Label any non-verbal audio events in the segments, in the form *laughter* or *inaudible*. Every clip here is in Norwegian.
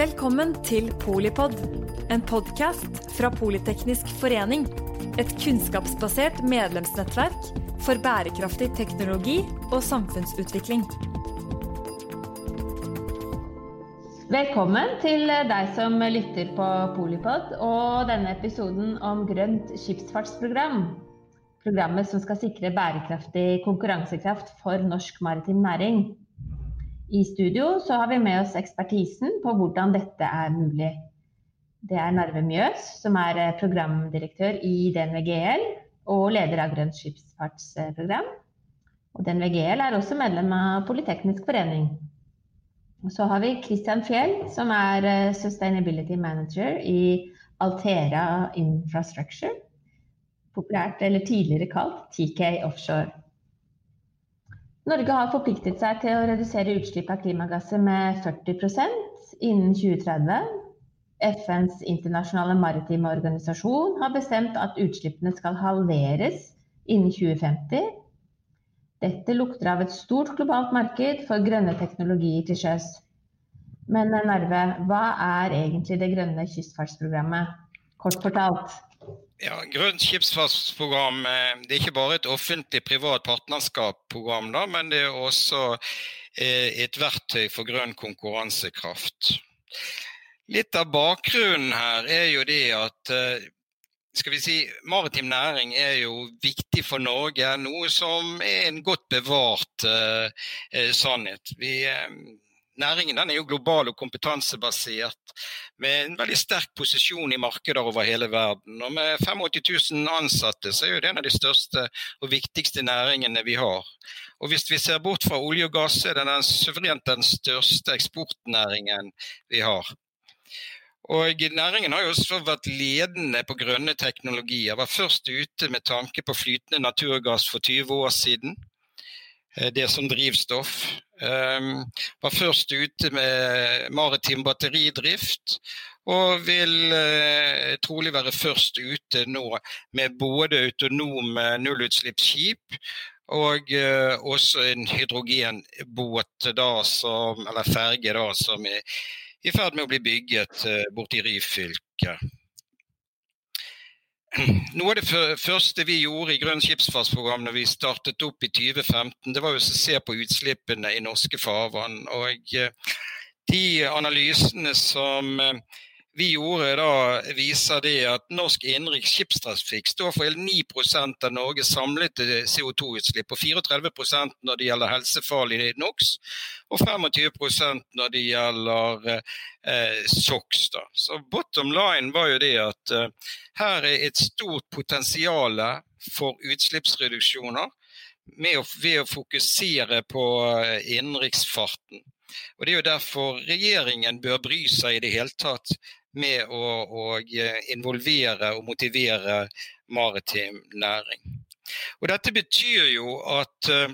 Velkommen til Polipod, en podkast fra Politeknisk forening. Et kunnskapsbasert medlemsnettverk for bærekraftig teknologi og samfunnsutvikling. Velkommen til deg som lytter på Polipod og denne episoden om Grønt skipsfartsprogram. Programmet som skal sikre bærekraftig konkurransekraft for norsk maritim næring. I studio så har vi med oss ekspertisen på hvordan dette er mulig. Det er Narve Mjøs, som er eh, programdirektør i DNVGL og leder av Grønt skipsfartsprogram. Og DNVGL er også medlem av Politeknisk forening. Og så har vi Christian Fjell, som er eh, Sustainability Manager i Altera Infrastructure. Populært, eller tidligere kalt TK Offshore. Norge har forpliktet seg til å redusere utslipp av klimagasser med 40% innen 2030. FNs internasjonale maritime organisasjon har bestemt at utslippene skal halveres innen 2050. Dette lukter av et stort globalt marked for grønne teknologier til sjøs. Men Narve, hva er egentlig det grønne kystfartsprogrammet? Kort fortalt. Ja, Grønt skipsfartsprogram eh, det er ikke bare et offentlig-privat partnerskapsprogram, men det er også eh, et verktøy for grønn konkurransekraft. Litt av bakgrunnen her er jo det at eh, skal vi si, maritim næring er jo viktig for Norge, noe som er en godt bevart uh, sannhet. Vi, Næringen er jo global og kompetansebasert, med en veldig sterk posisjon i markeder over hele verden. Og Med 85 000 ansatte så er det en av de største og viktigste næringene vi har. Og Hvis vi ser bort fra olje og gass, er det den suverent den største eksportnæringen vi har. Og Næringen har jo også vært ledende på grønne teknologier. Var først ute med tanke på flytende naturgass for 20 år siden. Det som drivstoff. Um, var først ute med maritim batteridrift, og vil uh, trolig være først ute nå med både autonome nullutslippsskip og uh, også en hydrogenbåt, da, som, eller ferge, da, som er i ferd med å bli bygget uh, borti Ryfylke. *clears throat* Noe av det første vi gjorde i Grønn skipsfartsprogram når vi startet opp i 2015, det var å se på utslippene i norske farvann. Og eh, de analysene som eh, vi gjorde da, viser det at norsk innenriks skipstrafikk står for 9% av Norges samlede CO2-utslipp, og 34 når det gjelder helsefarlig NOx, og 25 når det gjelder eh, SOx. Da. Så bottom line var jo det at eh, her er et stort potensial for utslippsreduksjoner å, ved å fokusere på eh, innenriksfarten. Og Det er jo derfor regjeringen bør bry seg i det hele tatt med å, å involvere og motivere maritim næring. Og Dette betyr jo at uh,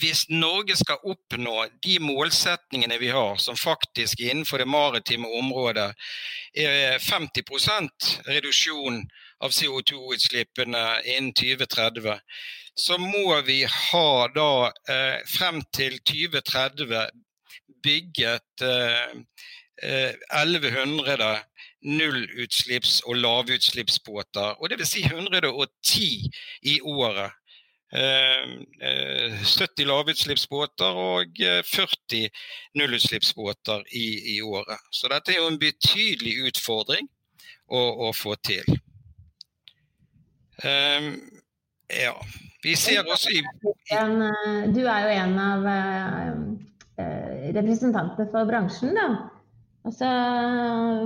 hvis Norge skal oppnå de målsetningene vi har, som faktisk innenfor det maritime området er 50% reduksjon av CO2-utslippene innen 2030, så må vi ha da eh, frem til 2030 bygget eh, 1100 eh, nullutslipps- og lavutslippsbåter. Og dvs. Si 110 i året. 70 eh, lavutslippsbåter og 40 nullutslippsbåter i, i, året. Så dette er jo en betydelig utfordring å, å få til. Um, ja. Vi ser også i Du er jo en av representantene for bransjen. da. Altså,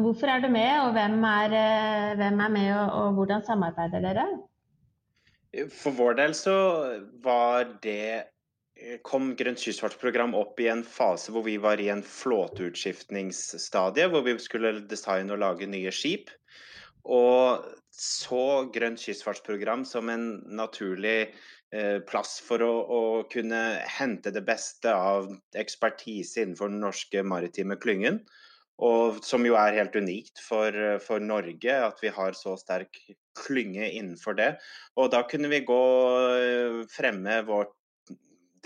hvorfor er du med, og hvem er, eh, hvem er med, og, og, hvordan samarbeider dere? For vår del så var det kom Grønt kystfartsprogram opp i en fase hvor vi var i en flåteutskiftningsstadie, hvor vi skulle designe og lage nye skip. Og så Grønt kystfartsprogram som en naturlig eh, plass for å, å, kunne hente det beste av ekspertise innenfor den norske maritime klyngen. Og som jo er helt unikt for, for, Norge, at vi har så sterk klynge innenfor det. Og da kunne vi gå fremme vårt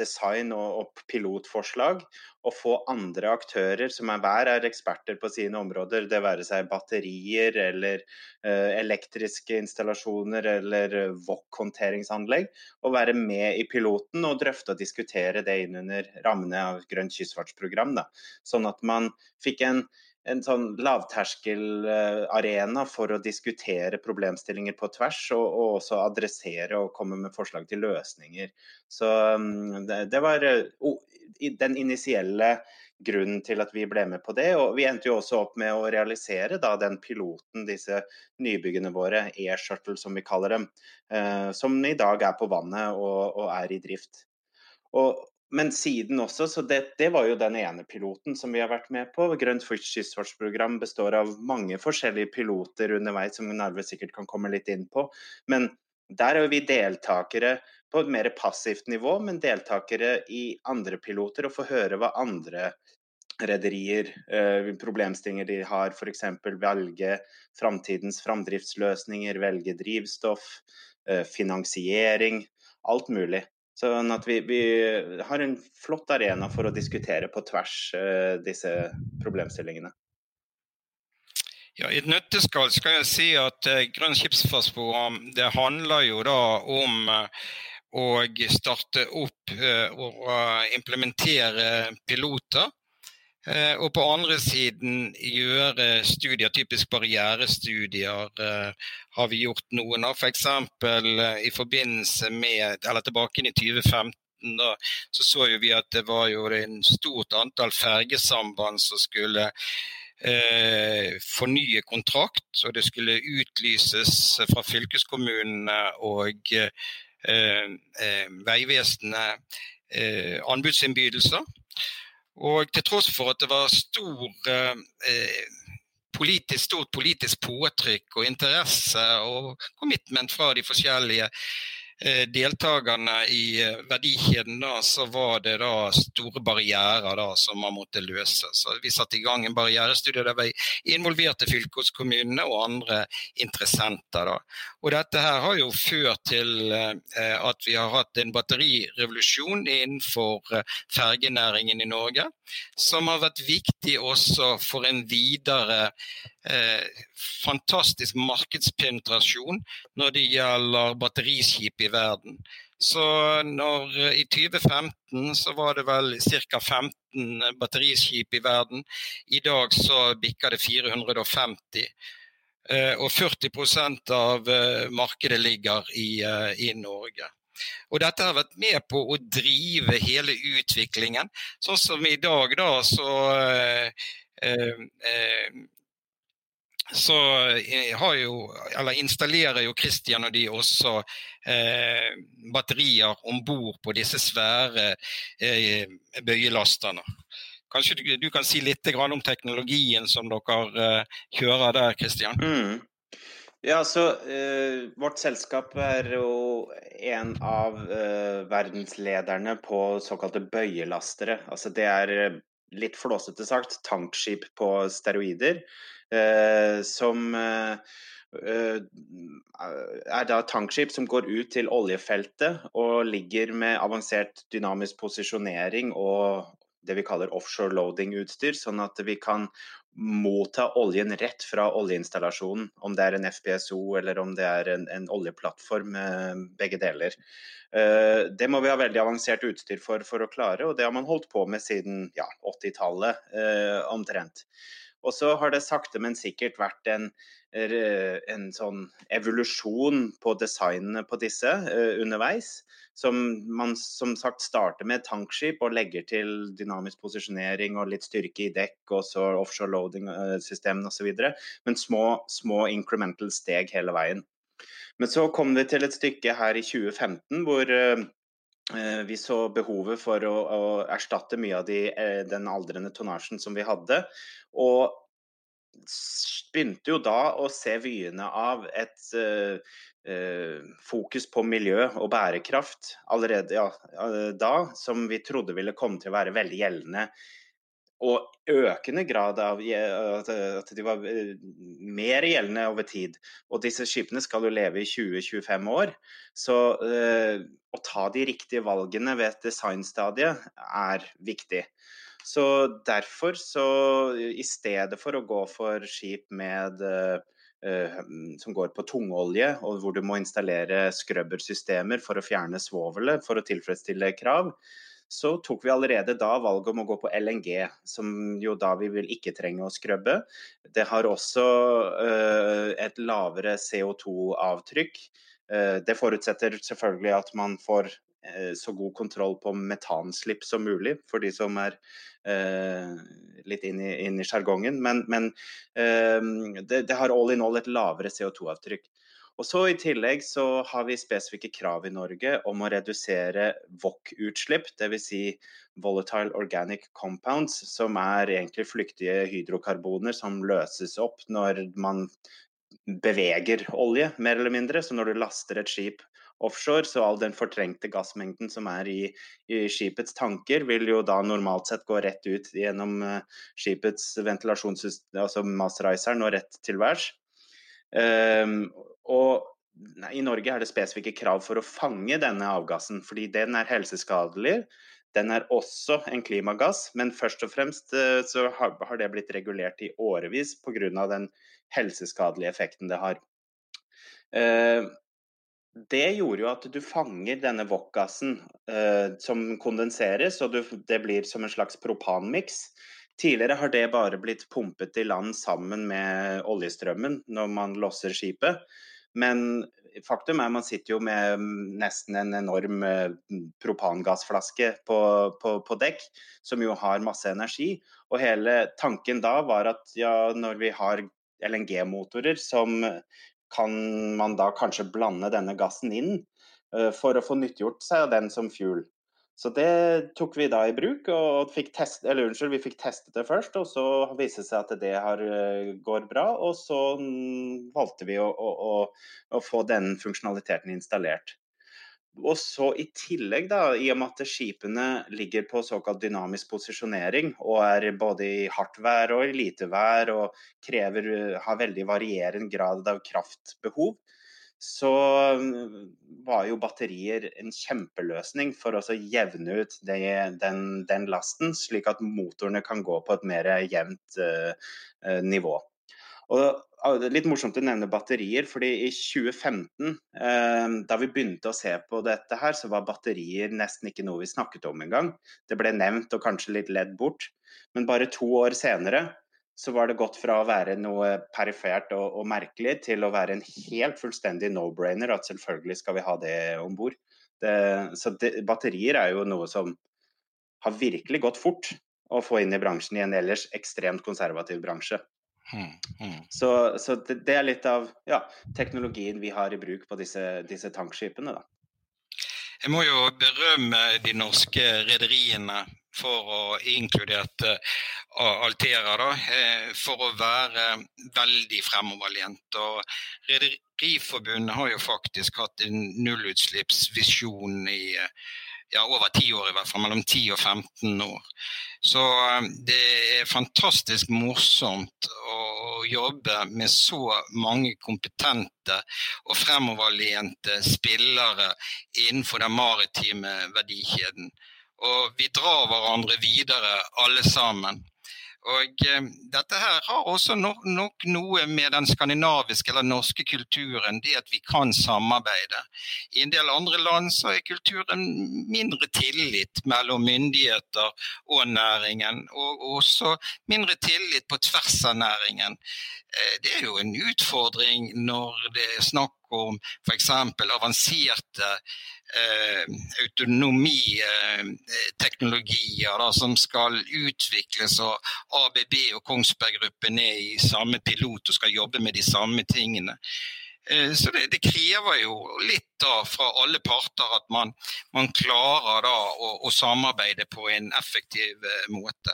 design og, og, pilotforslag. Og få andre aktører som er hver er eksperter på sine områder, det være seg batterier eller uh, elektriske installasjoner eller VOK-håndteringsanlegg, og være med i piloten og drøfte og diskutere det inn under rammene av Grønt kystfartsprogram. Da. Sånn at man fikk en en sånn lavterskelarena for å diskutere problemstillinger på tvers, og, og, også adressere og komme med forslag til løsninger. Så mm, det, det var oh, den initielle grunnen til at vi ble med på det. Og vi endte jo også opp med å realisere da, den piloten, disse nybyggene våre, e-shuttle som vi kaller dem, eh, som i dag er på vannet og, og er i drift. Og, men siden også, så det, det, var jo den ene piloten som vi har vært med på. Grønt kystfartsprogram består av mange forskjellige piloter underveis, som Narve sikkert kan komme litt inn på. Men der er vi deltakere på et mer passivt nivå, men deltakere i andre piloter og får høre hva andre rederier, eh, problemstillinger de har, f.eks. velge framtidens framdriftsløsninger, velge drivstoff, eh, finansiering, alt mulig. Sånn at vi, vi, har en flott arena for å diskutere på tvers uh, disse problemstillingene. Ja, I et nøtteskall skal jeg si at uh, Grønn skipsfartsprogram det handler jo da om uh, å starte opp og implementere piloter Eh, og på andre siden gjøre studier, typisk barrierestudier, eh, har vi gjort noen av. F.eks. For eh, i forbindelse med, eller tilbake i 2015 da, så så vi at det var jo en stort antall fergesamband som skulle eh, fornye kontrakt. Og det skulle utlyses fra fylkeskommunene og eh, Vegvesenet eh, anbudsinnbydelser. Og til tross for at det var stor, eh, politisk, stort politisk påtrykk og interesse og commitment fra de forskjellige deltakerne i eh, verdikjeden, da, så var det da store barrierer da, som man måtte løse. Så Vi satte i gang en barrierestudie der vi involverte fylkeskommunene og andre interessenter. Da. Og Dette her har jo ført til eh, at vi har hatt en batterirevolusjon innenfor fergenæringen i Norge, som har vært viktig også for en videre eh, fantastisk markedspenetrasjon når det gjelder batteriskip i verden. Så når, I 2015 så var det vel ca. 15 batteriskip i verden. I dag så bikker det 450. Eh, og 40% av eh, markedet ligger i, eh, i Norge. Og dette har vært med på å drive hele utviklingen. Sånn som i dag, da, så eh, eh, så eh, jo, installerer jo Christian og de også eh, batterier om bord på disse svære eh, bøyelasterne. Kanskje du, du, kan si litt om teknologien som dere eh, kjører der, Christian? Mm. Ja, så eh, Vårt selskap er jo en av eh, verdenslederne på såkalte bøyelastere. Altså det er litt flåsete sagt tankskip på steroider. Eh, som eh, eh, er da tankskip som går ut til oljefeltet og ligger med avansert dynamisk posisjonering og det vi kaller offshore loading-utstyr, sånn at vi kan motta oljen rett fra oljeinstallasjonen. Om det er en FPSO eller om det er en, en oljeplattform, begge deler. Det må vi ha veldig avansert utstyr for for å klare, og det har man holdt på med siden ja, 80-tallet omtrent. Og så har det sakte, men sikkert vært en, en sånn evolusjon på designene på disse uh, underveis. Som man som sagt starter med tankskip og legger til dynamisk posisjonering og litt styrke i dekk, og så offshore loading-systemene osv. Men små, små incremental steg hele veien. Men så kom vi til et stykke her i 2015 hvor vi så behovet for å, å erstatte mye av de, den aldrende tonnasjen som vi hadde, og begynte jo da å se vyene av et uh, fokus på miljø og bærekraft allerede ja, da, som vi trodde ville komme til å være veldig gjeldende og økende grad av at de var eh, mer gjeldende over tid. Og disse skipene skal jo leve i 20-25 år. Så eh, å ta de riktige valgene ved et designstadie er viktig. Så derfor så i stedet for å gå for skip med eh, som går på tungolje, og hvor du må installere skrubbersystemer for å fjerne svovelet for å tilfredsstille krav, så tok vi allerede da valget om å gå på LNG, som jo da vi vil ikke trenge å skrubbe. Det har også uh, et lavere CO2-avtrykk. Uh, eh, det forutsetter selvfølgelig at man får uh, så god kontroll på metanslipp som mulig, for de som er litt inn i, inn sjargongen. Men, men det, det, har all in all et lavere CO2-avtrykk. Og så I tillegg så har vi spesifikke krav i Norge om å redusere VOC-utslipp, dvs. Si volatile organic compounds, som er egentlig flyktige hydrokarboner som løses opp når man beveger olje, mer eller mindre. Så når du laster et skip offshore, så all den fortrengte gassmengden som er i, i skipets tanker, vil jo da normalt sett gå rett ut gjennom uh, skipets ventilasjonssystem, altså masterizeren, og rett til værs. Um, og I Norge er det spesifikke krav for å fange denne avgassen, fordi den er helseskadelig. Den er også en klimagass, men først og fremst uh, så har, det blitt regulert i årevis pga. den helseskadelige effekten det har. Uh, det gjorde jo at du fanger denne VOC-gassen uh, som kondenseres, og det blir som en slags propanmiks. Tidligere har det bare blitt pumpet i land sammen med oljestrømmen når man losser skipet. Men faktum er man sitter jo med nesten en enorm eh, propangassflaske på, på, på, dekk, som jo har masse energi. Og hele tanken da var at ja, når vi har LNG-motorer, som kan man da kanskje blande denne gassen inn uh, for å få nyttiggjort seg av den som fuel. Så det tok vi da i bruk, og fikk test, eller unnskyld, vi fikk testet det først. Og så viste det seg at det har, eh, går bra, og så valgte vi å, å, å, få den funksjonaliteten installert. Og så I tillegg, da, i og med at skipene ligger på såkalt dynamisk posisjonering og er både i hardt vær og i lite vær og krever, har veldig varierende grad av kraftbehov, så mm, var jo batterier en kjempeløsning for å jevne ut det, den, den, lasten, slik at motorene kan gå på et mer jevnt uh, nivå. Og Litt morsomt å nevne batterier, fordi i 2015, eh, da vi begynte å se på dette her, så var batterier nesten ikke noe vi snakket om engang. Det ble nevnt og kanskje litt ledd bort. Men bare to år senere så var det gått fra å være noe perifert og, og merkelig til å være en helt fullstendig no-brainer at selvfølgelig skal vi ha det om bord. Så det, batterier er jo noe som har virkelig gått fort å få inn i bransjen i en ellers ekstremt konservativ bransje. Hmm, hmm. Så, så det, det, er litt av ja, teknologien vi har i bruk på disse, disse tankskipene. Da. Jeg må jo berømme de norske rederiene for å inkludert uh, Altera, da, uh, for å være veldig fremoverlent. Og Rederiforbundet har jo faktisk hatt en nullutslippsvisjon i ja, over ti år, i hvert fall mellom 10 og 15 år. Så det er fantastisk morsomt å jobbe med så mange kompetente og fremoverlente spillere innenfor den maritime verdikjeden. Og vi drar hverandre videre, alle sammen. Og eh, dette her har også nok, nok, noe med den skandinaviske eller norske kulturen, det at vi kan samarbeide. I en del andre land så er kulturen mindre tillit mellom myndigheter og næringen, og også mindre tillit på tvers av næringen. Eh, det er jo en utfordring når det er snakk om f.eks. avanserte autonomiteknologier eh, som skal utvikles, og ABB og Kongsberg Gruppen er i samme pilot og skal jobbe med de samme tingene. Eh, så det, det, krever jo litt da fra alle parter at man, man klarer da å, å, samarbeide på en effektiv måte.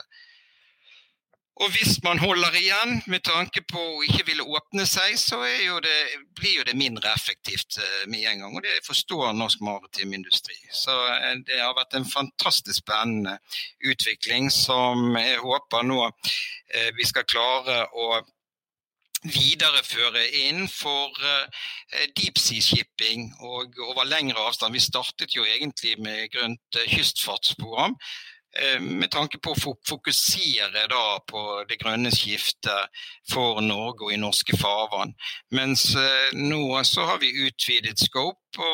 Og hvis man holder igjen med tanke på å ikke ville åpne seg, så jo det, blir jo det mindre effektivt eh, med en gang. Og det forstår norsk maritim industri. Så eh, det har vært en fantastisk spennende utvikling som jeg håper nå eh, vi skal klare å videreføre innenfor deep sea shipping og over lengre avstand. Vi startet jo egentlig med grønt kystfartsprogram. Eh, med tanke på å fokusere på det grønne skiftet for Norge og i norske farvann. Mens eh, nå så har vi utvidet scope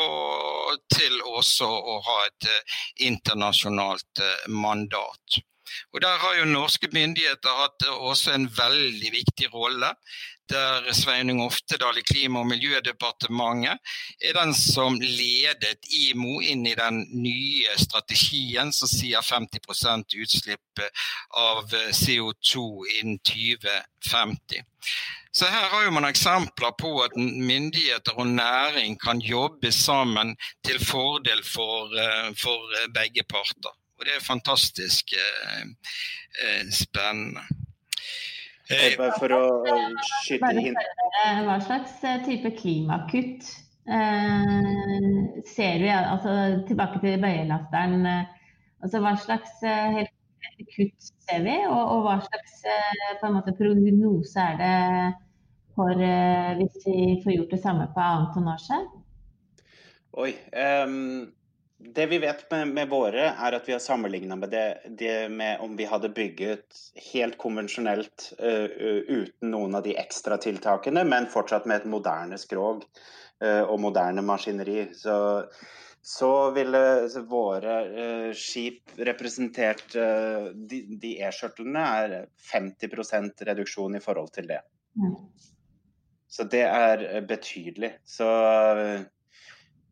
til også å ha et eh, internasjonalt mandat. Og Der har jo norske myndigheter hatt også en veldig viktig rolle der Sveinung Oftedal i Klima- og miljødepartementet er den som ledet IMO inn i den nye strategien som sier 50% utslipp av CO2 innen 2050. Så her har man eksempler på at myndigheter og næring kan jobbe sammen til fordel for, eh, for begge parter. Og det er fantastisk eh, eh spennende. Eh, bare for å skyte inn Hva slags eh, type klimakutt eh, ser vi? Altså, tilbake til bøyelasteren. Eh, altså, hva slags eh, helt kutt ser vi? Og, og hva slags eh, måte, prognose er det for hvis vi får gjort det samme på annet tonnasje? Oi. Um det vi vet med, med, våre, er at vi har sammenligna med det, det, med om vi hadde bygget helt konvensjonelt uh, uten noen av de ekstra tiltakene, men fortsatt med et moderne skrog uh, og moderne maskineri. Så, så ville våre uh, skip representert De, de e-skjørtlene er 50% reduksjon i forhold til det. Mm. Så det er betydelig. Så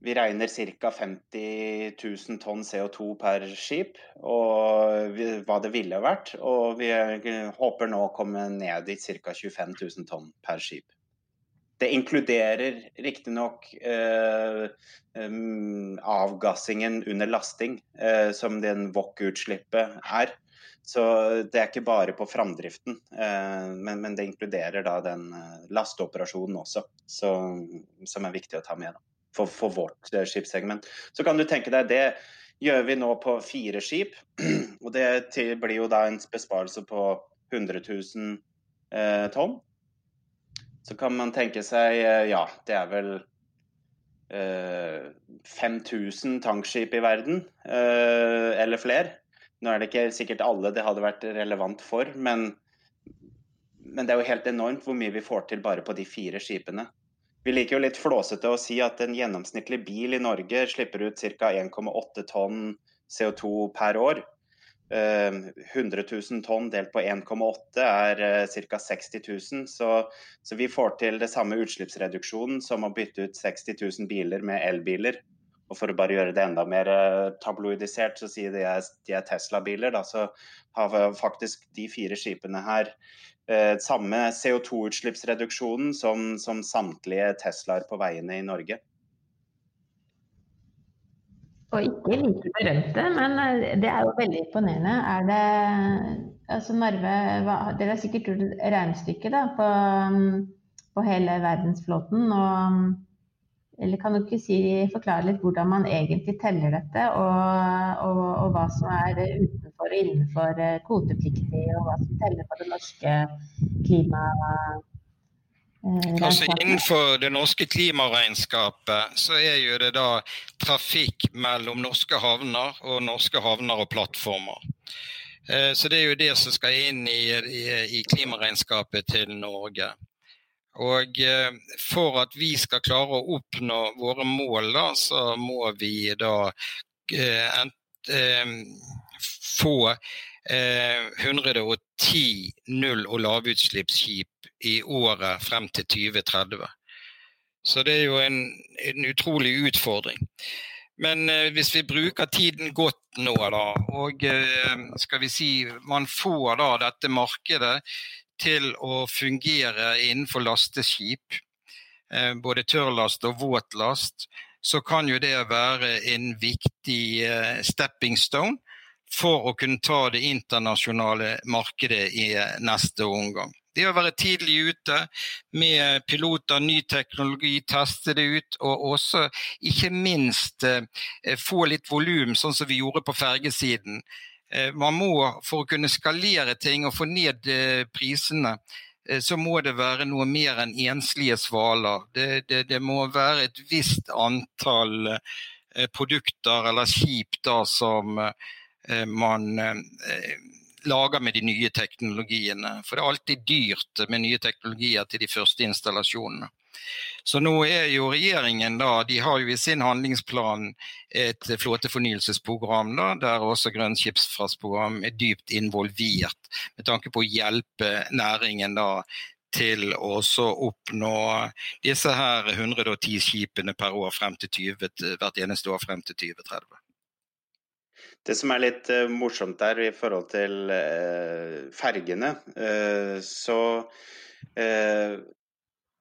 vi regner ca. 50 000 tonn CO2 per skip, og hva det ville vært. Og vi håper nå å komme ned i ca. 25 000 tonn per skip. Det inkluderer riktignok eh, um, avgassingen under lasting, eh, som den VOC-utslippet er. Så det er ikke bare på framdriften, eh, men, men, det inkluderer da den eh, lasteoperasjonen også, så, som er viktig å ta med. Da for, for vårt eh, skipssegment. Så kan du tenke deg det gjør vi nå på fire skip. *clears throat* Og det blir jo da en besparelse på 100 000 eh, tonn. Så kan man tenke seg eh, ja, det er vel eh, 5000 tankskip i verden, eh, eller flere. Nå er det ikke sikkert alle det hadde vært relevant for, men, men det er jo helt enormt hvor mye vi får til bare på de fire skipene. Vi liker jo litt flåsete å si at en gjennomsnittlig bil i Norge slipper ut ca. 1,8 tonn CO2 per år. 100 eh, 000 tonn delt på 1,8 er ca. 60 000. Så, så, vi får til det samme utslippsreduksjonen som å bytte ut 60 000 biler med elbiler. Og for å bare gjøre det enda mer eh, tabloidisert, så sier de at de er Tesla-biler. Så har faktisk de fire skipene her samme CO2-utslippsreduksjonen som, som samtlige Teslaer på veiene i Norge. Og ikke like berømte, men eh, det er jo veldig imponerende. Er det altså Narve, hva, Dere har sikkert gjort et regnestykke på, på hele verdensflåten. og eller kan du ikke si, forklare litt hvordan man egentlig teller dette, og, og, og hva som er utenfor og innenfor eh, kvotepliktig, og hva som teller på det norske klimaet? Eh, altså Innenfor det norske klimaregnskapet så er jo det da trafikk mellom norske havner og norske havner og plattformer. Eh, så det er jo det som skal inn i, i, i klimaregnskapet til Norge. Og eh, for at vi skal klare å oppnå våre mål, da, så må vi da eh, eh, få 110 null- og lavutslippsskip i året frem til 2030. Så det er jo en, en utrolig utfordring. Men hvis vi bruker tiden godt nå, da, og skal vi si man får da dette markedet til å fungere innenfor lasteskip, eh, både tørrlast og våtlast, så kan jo det være en viktig eh, stepping stone for å kunne ta det internasjonale markedet i neste omgang. Det å være tidlig ute med piloter, ny teknologi, teste det ut, og også ikke minst få litt volum, sånn som vi gjorde på fergesiden. Man må, for å kunne skalere ting og få ned prisene, så må det være noe mer enn enslige svaler. Det, det, det må være et visst antall produkter eller skip da som man lager med de nye teknologiene. For det er alltid dyrt med nye teknologier til de første installasjonene. Så nå er jo regjeringen da, de har jo i sin handlingsplan et flåtefornyelsesprogram da, der også Grønn skipsfartsprogram er dypt involvert med tanke på å hjelpe næringen da til å oppnå disse her 110 skipene per år frem til 20, hvert eneste år frem til 2030. Det som er litt uh, morsomt der i forhold til uh, fergene, uh, så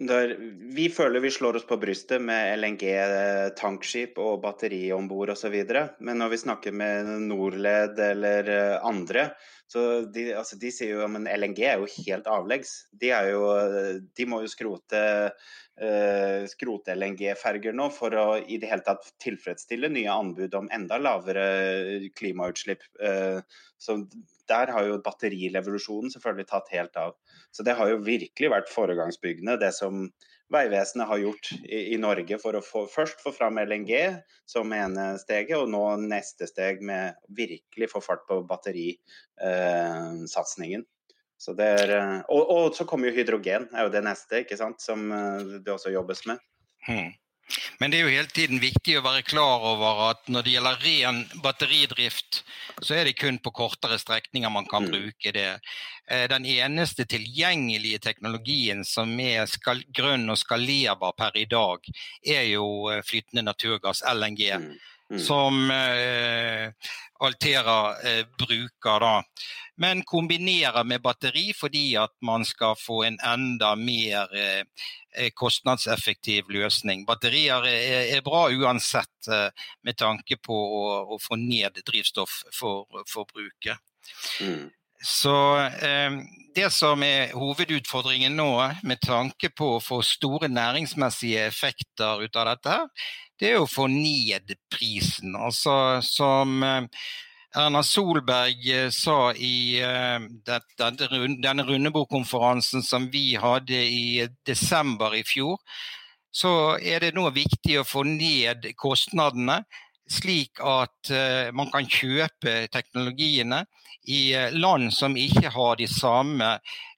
der, vi føler vi slår oss på brystet med LNG-tankskip og batteri om bord osv. Men når vi snakker med Norled eller andre, så de, altså de sier jo at LNG er jo helt avleggs. De, jo, de må jo skrote, uh, skrote LNG-ferger nå for å i det hele tatt tilfredsstille nye anbud om enda lavere klimautslipp. Uh, så der har jo batterirevolusjonen selvfølgelig tatt helt av. Så det har jo virkelig vært foregangsbyggende, det som Vegvesenet har gjort i, i, Norge for å få, først få fram LNG som ene steget, og nå neste steg med virkelig få fart på batterisatsingen. Eh, og, og, så kommer jo hydrogen, er jo det neste, ikke sant, som eh, det også jobbes med. Hmm. Men det er jo hele tiden viktig å være klar over at når det gjelder ren batteridrift, så er det kun på kortere strekninger man kan mm. bruke det. Eh, den eneste tilgjengelige teknologien som er skal, grønn og skalerbar per i dag, er jo eh, flytende naturgass, LNG. Mm. Som eh, Altera eh, bruker. da. Men kombinerer med batteri fordi at man skal få en enda mer eh, eh kostnadseffektiv løsning. Batterier er, er bra uansett eh, med tanke på å, å få ned drivstofforbruket. Mm. Så eh, det som er hovedutfordringen nå, med tanke på å få store næringsmessige effekter ut av dette, det er å få ned prisen. Altså som eh, Erna Solberg eh, sa i dette, denne rundebordkonferansen som vi hadde i desember i fjor, så er det nå viktig å få ned kostnadene, slik at man kan kjøpe teknologiene i land som ikke har de samme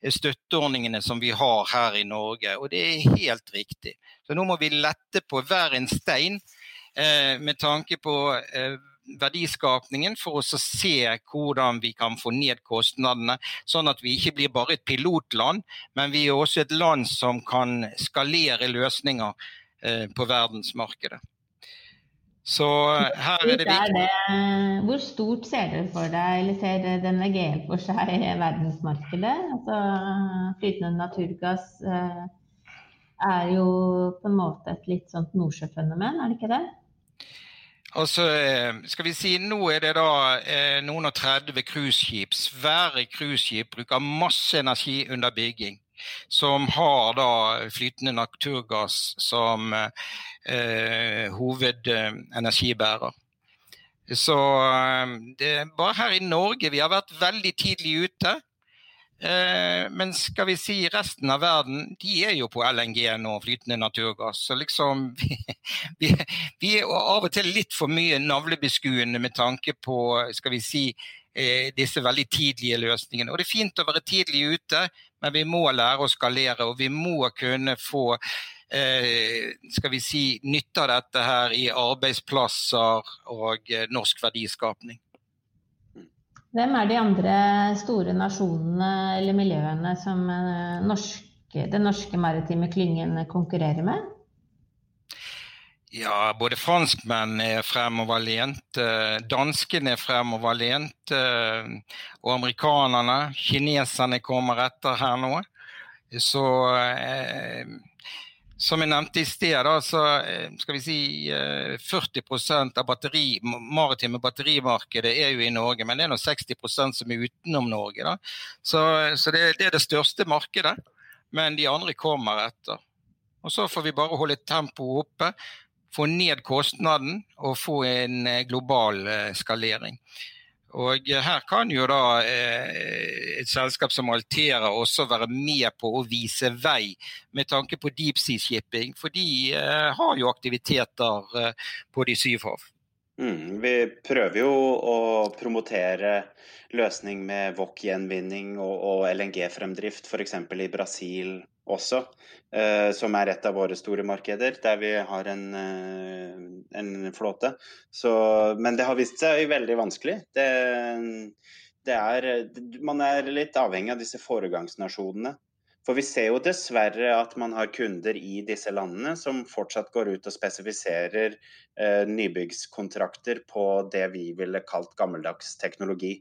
støtteordningene som vi har her i Norge. Og det er helt riktig. Så nå må vi lette på hver en stein eh, med tanke på eh, verdiskapningen for å se hvordan vi kan få ned kostnadene, sånn at vi ikke blir bare et pilotland, men vi er også et land som kan skalere løsninger eh, på verdensmarkedet. Så eh, her er det viktig. Hvor stort ser dere for deg, eller ser denne GL for seg verdensmarkedet? Altså, flytende naturgass eh, er jo på en måte et litt sånt nordsjøfenomen, er det ikke det? Altså, skal vi si, Nå er det da eh, noen og 30 cruiseskip. Svære cruiseskip bruker masse energi under bygging. Som har da flytende naturgass som eh, hovedenergibærer. Så eh, det bare her i Norge vi har vært veldig tidlig ute. Eh, men skal vi si resten av verden, de er jo på LNG nå, flytende naturgass. Så liksom *laughs* vi, vi, vi er av og til litt for mye navlebeskuende med tanke på skal vi si, eh, disse veldig tidlige løsningene. Og Det er fint å være tidlig ute, men vi må lære å skalere, og vi må kunne få eh, skal vi si, nytte av dette her i arbeidsplasser og norsk verdiskapning. Hvem er de andre store nasjonene eller miljøene som eh, norske, den norske maritime klyngen konkurrerer med? Ja, både franskmenn er fremoverlent, danskene er fremoverlent, og amerikanerne. Kineserne kommer etter her nå. Så, som jeg nevnte i sted, så skal vi si 40% av batteri, maritime batterimarkedet er jo i Norge, men det er nå 60% som er utenom Norge. Da. Så, så det, det, er det største markedet, men de andre kommer etter. Og Så får vi bare holde tempoet oppe, få ned kostnaden og få en global skalering. Og her kan jo da eh, et selskap som Altera også være med på å vise vei med tanke på deep sea shipping, for de eh, har jo aktiviteter eh, på de syv hav. Mm, vi prøver jo å promotere løsning med wok-gjenvinning og, og LNG-fremdrift f.eks. i Brasil også, eh, som er et av våre store markeder, der vi har en, eh, en flåte. Så, men det har vist seg veldig vanskelig. Det, det er, man er litt avhengig av disse foregangsnasjonene. For vi ser jo dessverre at man har kunder i disse landene som fortsatt går ut og spesifiserer eh, nybyggskontrakter på det vi ville kalt gammeldags teknologi.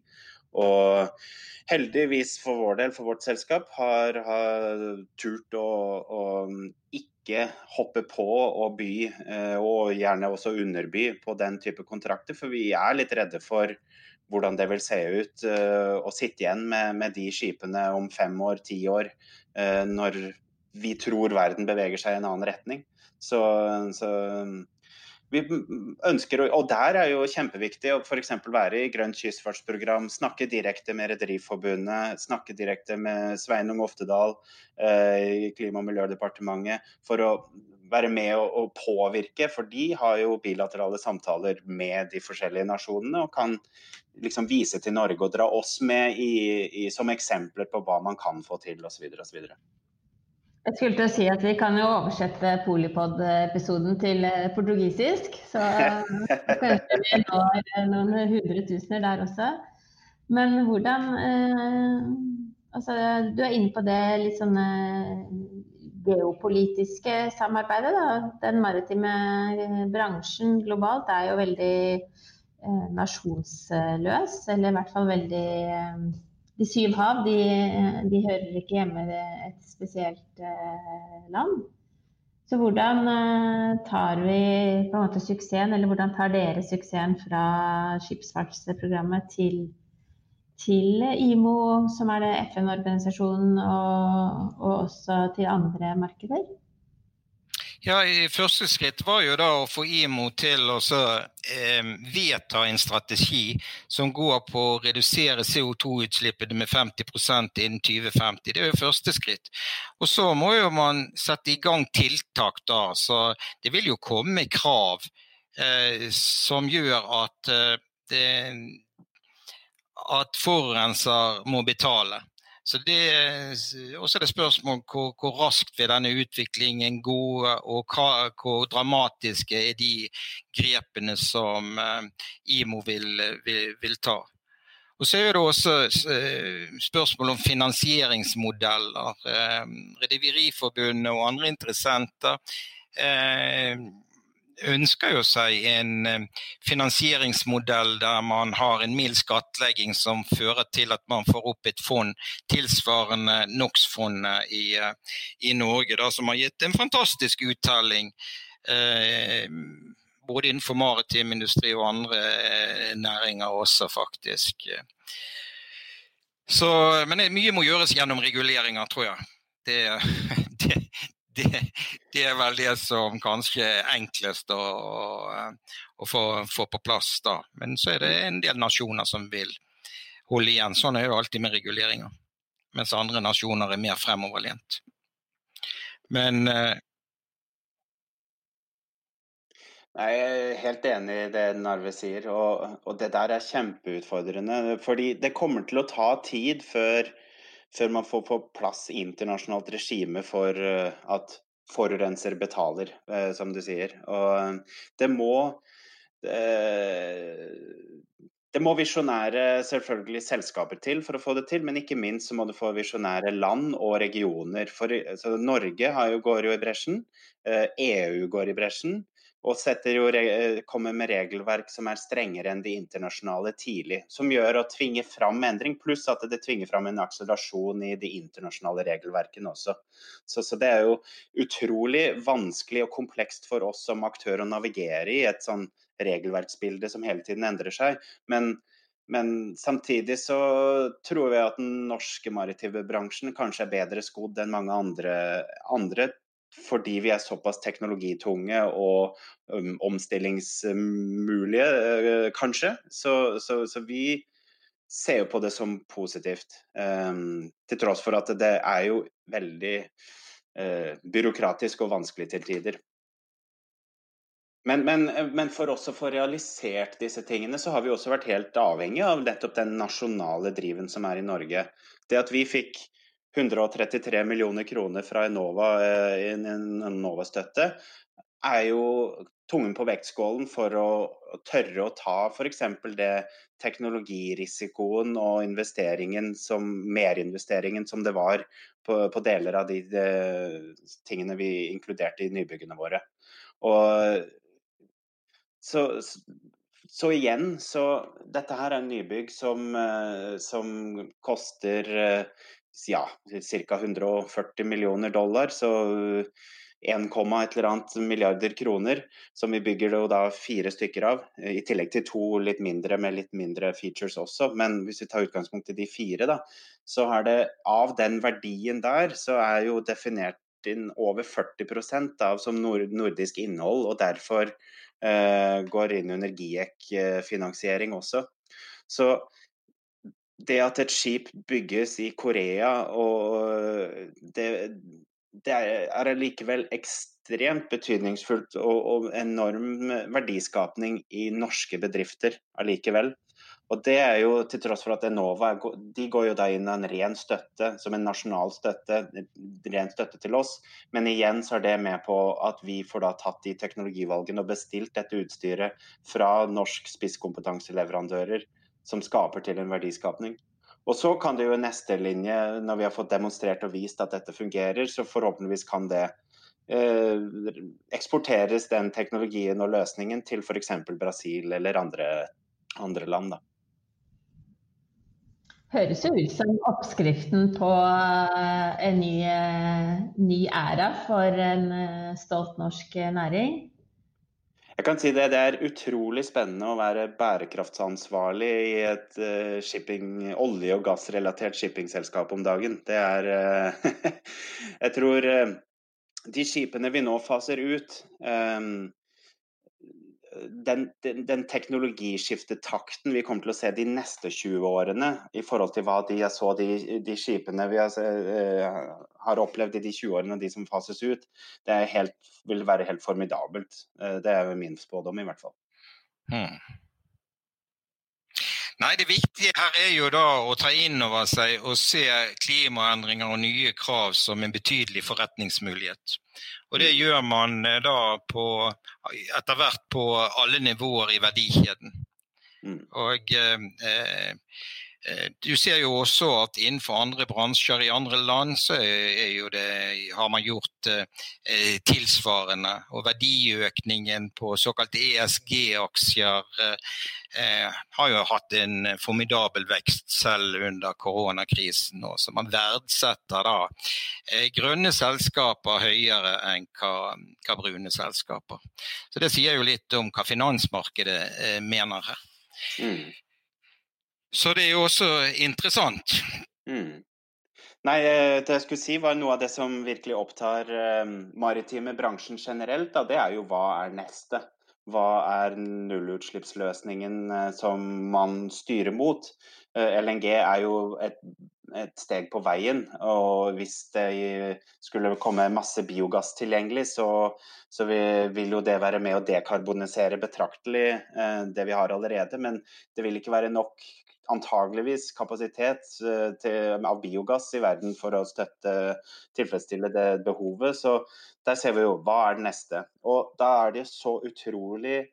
Og heldigvis for vår del, for vårt selskap, har, har turt å, å, ikke hoppe på og by, eh, og gjerne også underby på den type kontrakter. For vi er litt redde for hvordan det vil se ut eh, å sitte igjen med, med de skipene om fem år, ti år, eh, når vi tror verden beveger seg i en annen retning. Så, så vi ønsker, og Der er jo kjempeviktig å f.eks. være i Grønt kystfartsprogram, snakke direkte med Rederiforbundet, snakke direkte med Sveinung Oftedal eh, i Klima- og miljødepartementet, for å være med og, og, påvirke. For de har jo bilaterale samtaler med de forskjellige nasjonene og kan liksom vise til Norge og dra oss med i, i, som eksempler på hva man kan få til osv. osv. Jeg skulle til å si at vi kan jo oversette Polipod-episoden til eh, portugisisk. Så *laughs* kanskje vi når noen hundretusener der også. Men hvordan eh, Altså, du er inne på det litt sånne geopolitiske samarbeidet. Da. Den maritime bransjen globalt er jo veldig eh, nasjonsløs, eller i hvert fall veldig eh, de syv hav de, de, hører ikke hjemme i et spesielt eh, land. Så hvordan eh, tar vi på en måte suksessen, eller hvordan tar dere suksessen fra skipsfartsprogrammet til, til IMO, som er det FN-organisasjonen, og, og også til andre markeder? Ja, Første skritt var jo da å få IMO til å eh, vedta en strategi som går på å redusere CO2-utslippene med 50% innen 2050. Det er jo første skritt. Og Så må jo man sette i gang tiltak da. Så det vil jo komme krav eh, som gjør at, eh, at forurenser må betale. Så det, også er det spørsmål hvor, hvor raskt vil denne utviklingen gå, og hva, hvor dramatiske er de grepene som uh, IMO vil, vil, vil, ta. Og Så er det også uh, spørsmål om finansieringsmodeller. Rederiforbundet og andre interessenter ønsker jo seg en eh, finansieringsmodell der man har en mild skattlegging som fører til at man får opp et fond tilsvarende NOx-fondet i, eh, i, Norge, da, som har gitt en fantastisk uttelling. Eh, både innenfor maritim industri og andre eh, næringer også, faktisk. Så, men mye må gjøres gjennom reguleringer, tror jeg. Det, *laughs* det, det, er vel det som kanskje er enklest å, å få, få, på plass da. Men så er det en del nasjoner som vil holde igjen. Sånn er det alltid med reguleringer. Mens andre nasjoner er mer fremoverlent. Men eh, Jeg er helt enig i det Narve sier, og, og, det der er kjempeutfordrende. Fordi det kommer til å ta tid før før man får på plass internasjonalt regime for eh, at forurenser betaler, eh, som du sier. Og det må det må visjonære selvfølgelig selskaper til for å få det til, men ikke minst så må du få visjonære land og regioner. For Norge jo, går jo i bresjen, EU eh, e går i bresjen. Og jo, kommer med regelverk som er strengere enn de internasjonale tidlig. Som gjør å tvinge fram endring, pluss at det tvinger fram en akselerasjon i de internasjonale regelverkene også. Så, så, det er jo utrolig vanskelig og komplekst for oss som aktør å navigere i et sånn regelverksbilde som hele tiden endrer seg. Men, men samtidig så tror jeg at den norske maritime bransjen kanskje er bedre skodd enn mange andre, andre fordi vi er såpass teknologitunge og um, omstillingsmulige, uh, kanskje. Så, så, så, vi ser jo på det som positivt. Um, til tross for at det er jo veldig uh, byråkratisk og vanskelig til tider. Men, men, men, for oss å få realisert disse tingene, så har vi også vært helt avhengig av nettopp den nasjonale driven som er i Norge. Det at vi fikk 133 millioner kroner fra Enova i eh, en Enova-støtte, er jo tungen på vektskålen for å tørre å ta f.eks. det teknologirisikoen og investeringen som merinvesteringen som det var på, på deler av de, de, tingene vi inkluderte i nybyggene våre. Og så, så igjen, så dette her er en nybygg som, eh, som koster eh, ja, ca. 140 millioner dollar. Så 1, et eller annet milliarder kroner, som vi bygger da fire stykker av. I tillegg til to litt mindre med litt mindre features også. Men hvis vi tar utgangspunkt i de fire, da, så er det av den verdien der, så er jo definert inn over 40% av som nordisk innhold, og derfor eh, går inn under GIEK-finansiering også. Så det at et skip bygges i Korea, og det, det er allikevel ekstremt betydningsfullt og, og, enorm verdiskapning i norske bedrifter allikevel. Og det er jo til tross for at Enova de går jo da inn en ren støtte, som en nasjonal støtte, ren støtte til oss. Men igjen så er det med på at vi får da tatt de teknologivalgene og bestilt dette utstyret fra norsk spisskompetanseleverandører som skaper til en verdiskapning. Og så kan det jo i neste linje, når vi har fått demonstrert og vist at dette fungerer, så forhåpentligvis kan det eh, eksporteres den teknologien og løsningen til f.eks. Brasil eller andre, andre land. Da. Høres jo ut som oppskriften på eh, en ny, eh, ny æra for en eh, stolt norsk næring. Jeg kan si det, det er utrolig spennende å være bærekraftsansvarlig i et uh, shipping, olje- og gassrelatert shippingselskap om dagen. Det er uh, *laughs* Jeg tror uh, de skipene vi nå faser ut den, den, den, teknologiskiftetakten vi kommer til å se de neste 20 årene, i forhold til hva de, jeg så de, de skipene vi har, uh, har, opplevd i de 20 årene, de som fases ut, det helt, vil være helt formidabelt. Uh, det er min spådom, i hvert fall. Hmm. Nei, Det viktige her er jo da å ta inn over seg og se klimaendringer og nye krav som en betydelig forretningsmulighet. Og det gjør man eh, da på, etter hvert på alle nivåer i verdikjeden. Mm. Og eh, eh, du ser jo også at innenfor andre bransjer i andre land så er jo det, har man gjort eh, tilsvarende. Og verdiøkningen på såkalte ESG-aksjer eh, har jo hatt en formidabel vekst selv under koronakrisen. Nå, så man verdsetter da eh, grønne selskaper høyere enn hva, hva, brune selskaper. Så det sier jo litt om hva finansmarkedet eh, mener her. Mm. Så det er jo også interessant. Mm. Nei, eh, det jeg skulle si var noe av det som virkelig opptar uh, maritime bransjen generelt. Da, det er jo hva er neste? Hva er nullutslippsløsningen uh, som man styrer mot? LNG er jo et, et, steg på veien. Og hvis det skulle komme masse biogass tilgjengelig, så, så vil jo det være med å dekarbonisere betraktelig det vi har allerede. Men det vil ikke være nok antageligvis kapasitet eh, til, av biogass i verden for å støtte, tilfredsstille det behovet. Så der ser vi jo hva er det neste. Og da er det så utrolig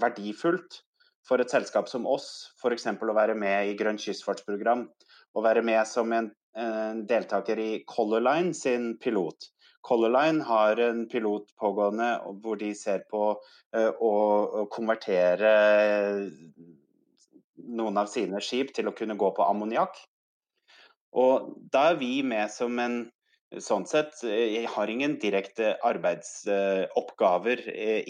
verdifullt for et selskap som oss f.eks. å være med i Grønt kystfartsprogram. Å være med som en, en deltaker i Color Line sin pilot. Color Line har en pilot pågående hvor de ser på å konvertere noen av sine skip til å kunne gå på ammoniakk. Og da er vi med som en Sånn sett jeg har ingen direkte arbeidsoppgaver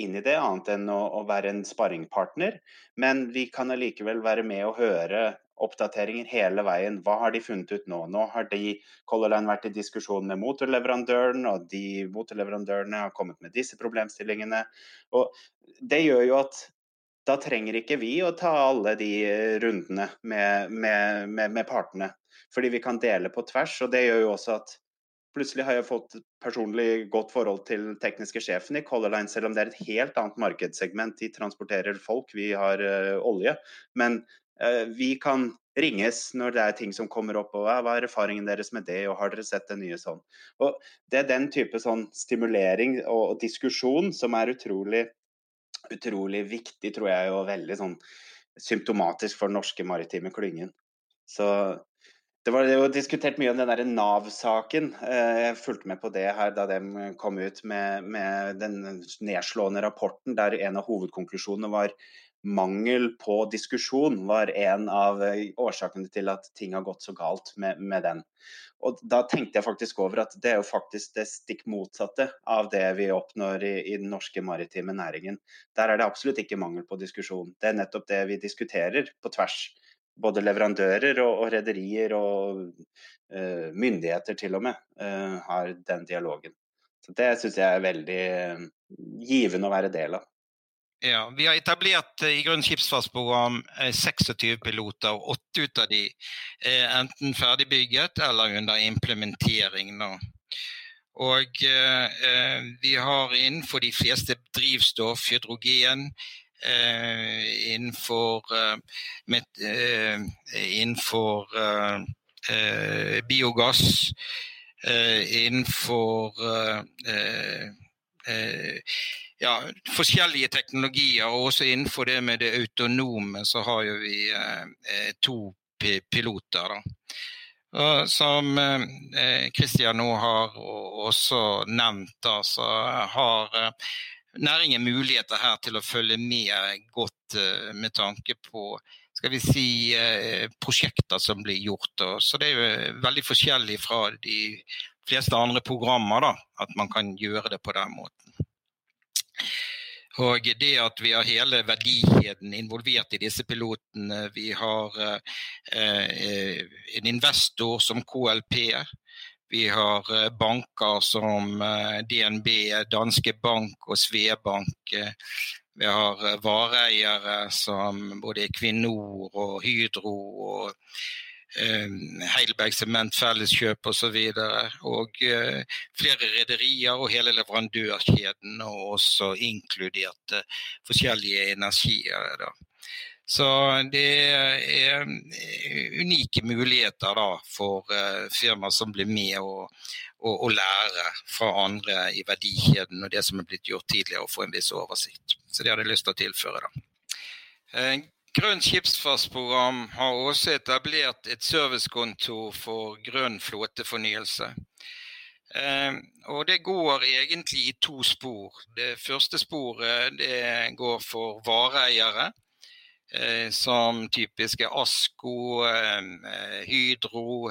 inn i det, annet enn å, å være en sparringpartner. Men vi kan allikevel være med og høre oppdateringer hele veien. Hva har de funnet ut nå? Nå har de Color Line vært i diskusjon med motorleverandøren, og de motorleverandørene har kommet med disse problemstillingene. Og det gjør jo at da trenger ikke vi å ta alle de rundene med, med, med, med partene. Fordi vi kan dele på tvers, og det gjør jo også at Plutselig har jeg fått personlig godt forhold til tekniske sjefen i Color Line, selv om det er et helt annet markedssegment. De transporterer folk, vi har uh, olje. Men vi kan ringes når det er ting som kommer opp. og Hva er erfaringen deres med det, og har dere sett det nye sånn? Og Det er den type sånn stimulering og diskusjon som er utrolig, utrolig viktig, tror jeg, og veldig sånn symptomatisk for den norske maritime klyngen. Så det var jo diskutert mye om den der Nav-saken. Eh, jeg fulgte med på det her da de kom ut med, med, den nedslående rapporten der en av hovedkonklusjonene var mangel på diskusjon var en av årsakene til at ting har gått så galt med, med den. Og da tenkte jeg faktisk over at det er jo faktisk det stikk motsatte av det vi oppnår i, i, den norske maritime næringen. Der er det absolutt ikke mangel på diskusjon. Det er nettopp det vi diskuterer på tvers både leverandører og, og rederier og uh, myndigheter til og med uh, har den dialogen. Så Det syns jeg er veldig givende å være del av. Ja, Vi har etablert i Grønn skipsfartsprogram 26 piloter, og åtte ut av de er enten ferdigbygget eller under implementering. nå. Og eh, vi har innenfor de fleste drivstoff, hydrogen, Eh, innenfor, eh, med, eh, innenfor biogass, innenfor ja, forskjellige teknologier. Og også innenfor det med det autonome så har jo vi to piloter. da. Og som Kristian nå har også nevnt, da, så har næringen muligheter her til å følge med godt eh, med tanke på skal vi si, eh, prosjekter som blir gjort. Så det er jo eh, veldig forskjellig fra de fleste andre programmer, da, at man kan gjøre det på den måten. Og det at vi har hele verdikjeden involvert i disse pilotene. Vi har eh, en investor som KLP, vi har eh, banker som eh, DNB, Danske Bank og Svebank. Eh, vi har vareeiere som både Equinor og Hydro og Heidelberg Sement Felleskjøp osv. Og, så og flere rederier og hele leverandørkjeden, og også inkludert forskjellige energier. Så det er eh, unike muligheter da, for firmaer som blir med og, og, og lære fra andre i verdikjeden og det som er blitt gjort tidligere, og få en viss oversikt. Så det hadde jeg lyst til å tilføre. da. Grønt skipsfartsprogram har også etablert et servicekontor for grønn flåtefornyelse. Eh, og det går egentlig i to spor. Det første sporet det går for vareeiere. Eh, som typiske Asko, eh, Hydro,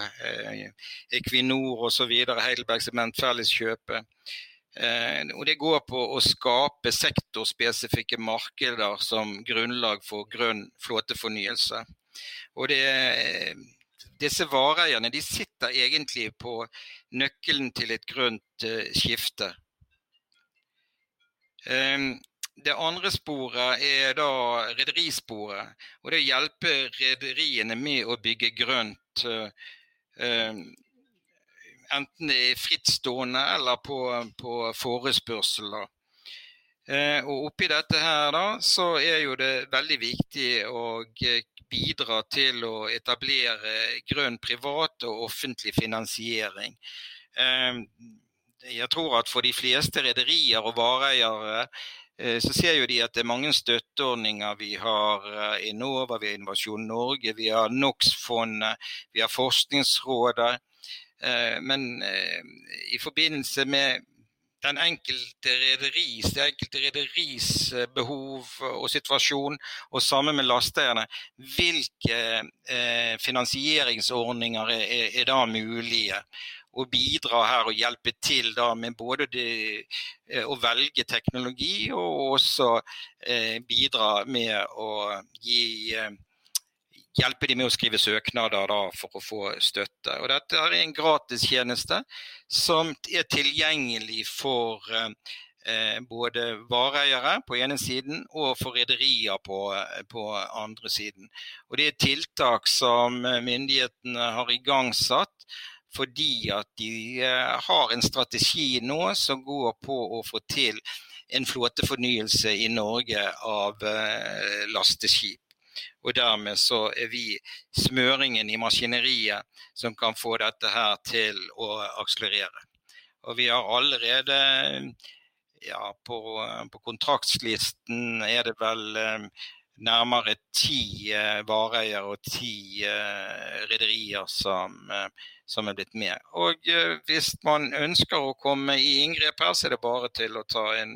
Equinor osv. Heidelberg Sement Felleskjøpet. Og det går på å skape sektorspesifikke markeder som grunnlag for grønn flåtefornyelse. Og det, disse vareeierne de sitter egentlig på nøkkelen til et grønt skifte. Det andre sporet er da rederisporet. Og det hjelper rederiene med å bygge grønt. Enten er frittstående eller på, på forespørsel. Da. og oppi dette her da, så er jo det veldig viktig å bidra til å etablere grønn privat og offentlig finansiering. Uh, jeg tror at for de fleste rederier og vareeiere Eh, så ser jo de at det er mange støtteordninger. Vi har eh, Enova, vi har Innovasjon Norge, vi har NOx-fondet, vi har Forskningsrådet. Eh, men i forbindelse med den enkelte rederis, det enkelte rederis behov og situasjon, og sammen med lasteeierne. Hvilke eh, finansieringsordninger er, da mulige? Å bidra her og hjelpe til da med både det, eh, å velge teknologi og også eh, bidra med å gi eh, hjelpe de med å skrive søknader da, for å få støtte. Og dette er en gratistjeneste som er tilgjengelig for eh, både vareeiere på ene siden og for rederier på, på, andre siden. Og Det er tiltak som myndighetene har igangsatt fordi at de eh, har en strategi nå som går på å få til en flåtefornyelse i Norge av eh, lasteskip. Og dermed så er vi smøringen i maskineriet som kan få dette her til å akselerere. Og vi har allerede ja, på, på kontraktslisten er det vel eh, nærmere ti eh, vareeiere og ti eh, rederier som, eh, som, er blitt med. Og hvis man ønsker å komme i inngrep her, så er det bare til å ta en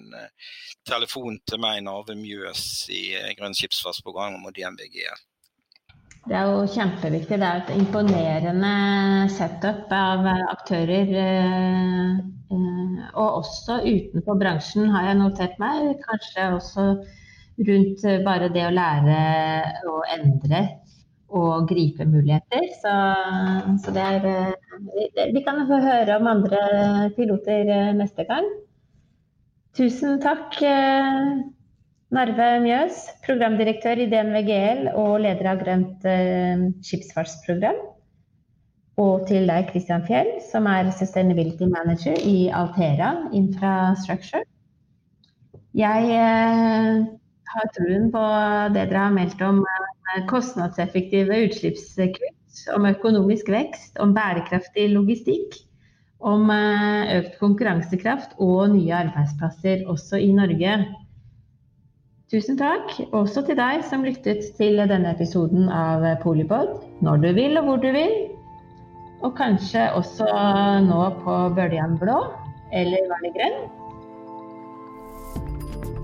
telefon til meg, Narve Mjøs i Grønn skipsfartsprogram og DNVGL. Det er jo kjempeviktig. Det er et imponerende setup av aktører. Og også utenfor bransjen, har jeg notert meg. Kanskje også rundt eh, bare det å lære å endre og gripe muligheter. Så, så det er eh, Vi kan få høre om andre piloter eh, neste gang. Tusen takk, Narve Mjøs, programdirektør i DNV GL og leder av Grønt skipsfartsprogram. Og til deg, Christian Fjell, som er Sustainability Manager i Altera Infrastructure. Jeg har troen på det dere har meldt om eh, kostnadseffektive utslippskutt, om økonomisk vekst, om bærekraftig logistikk, om eh, økt konkurransekraft og nye arbeidsplasser også i Norge. Tusen takk også til deg som lyttet til denne episoden av Polipod, når du vil og hvor du vil. Og kanskje også nå på Bøljan blå, eller var grønn?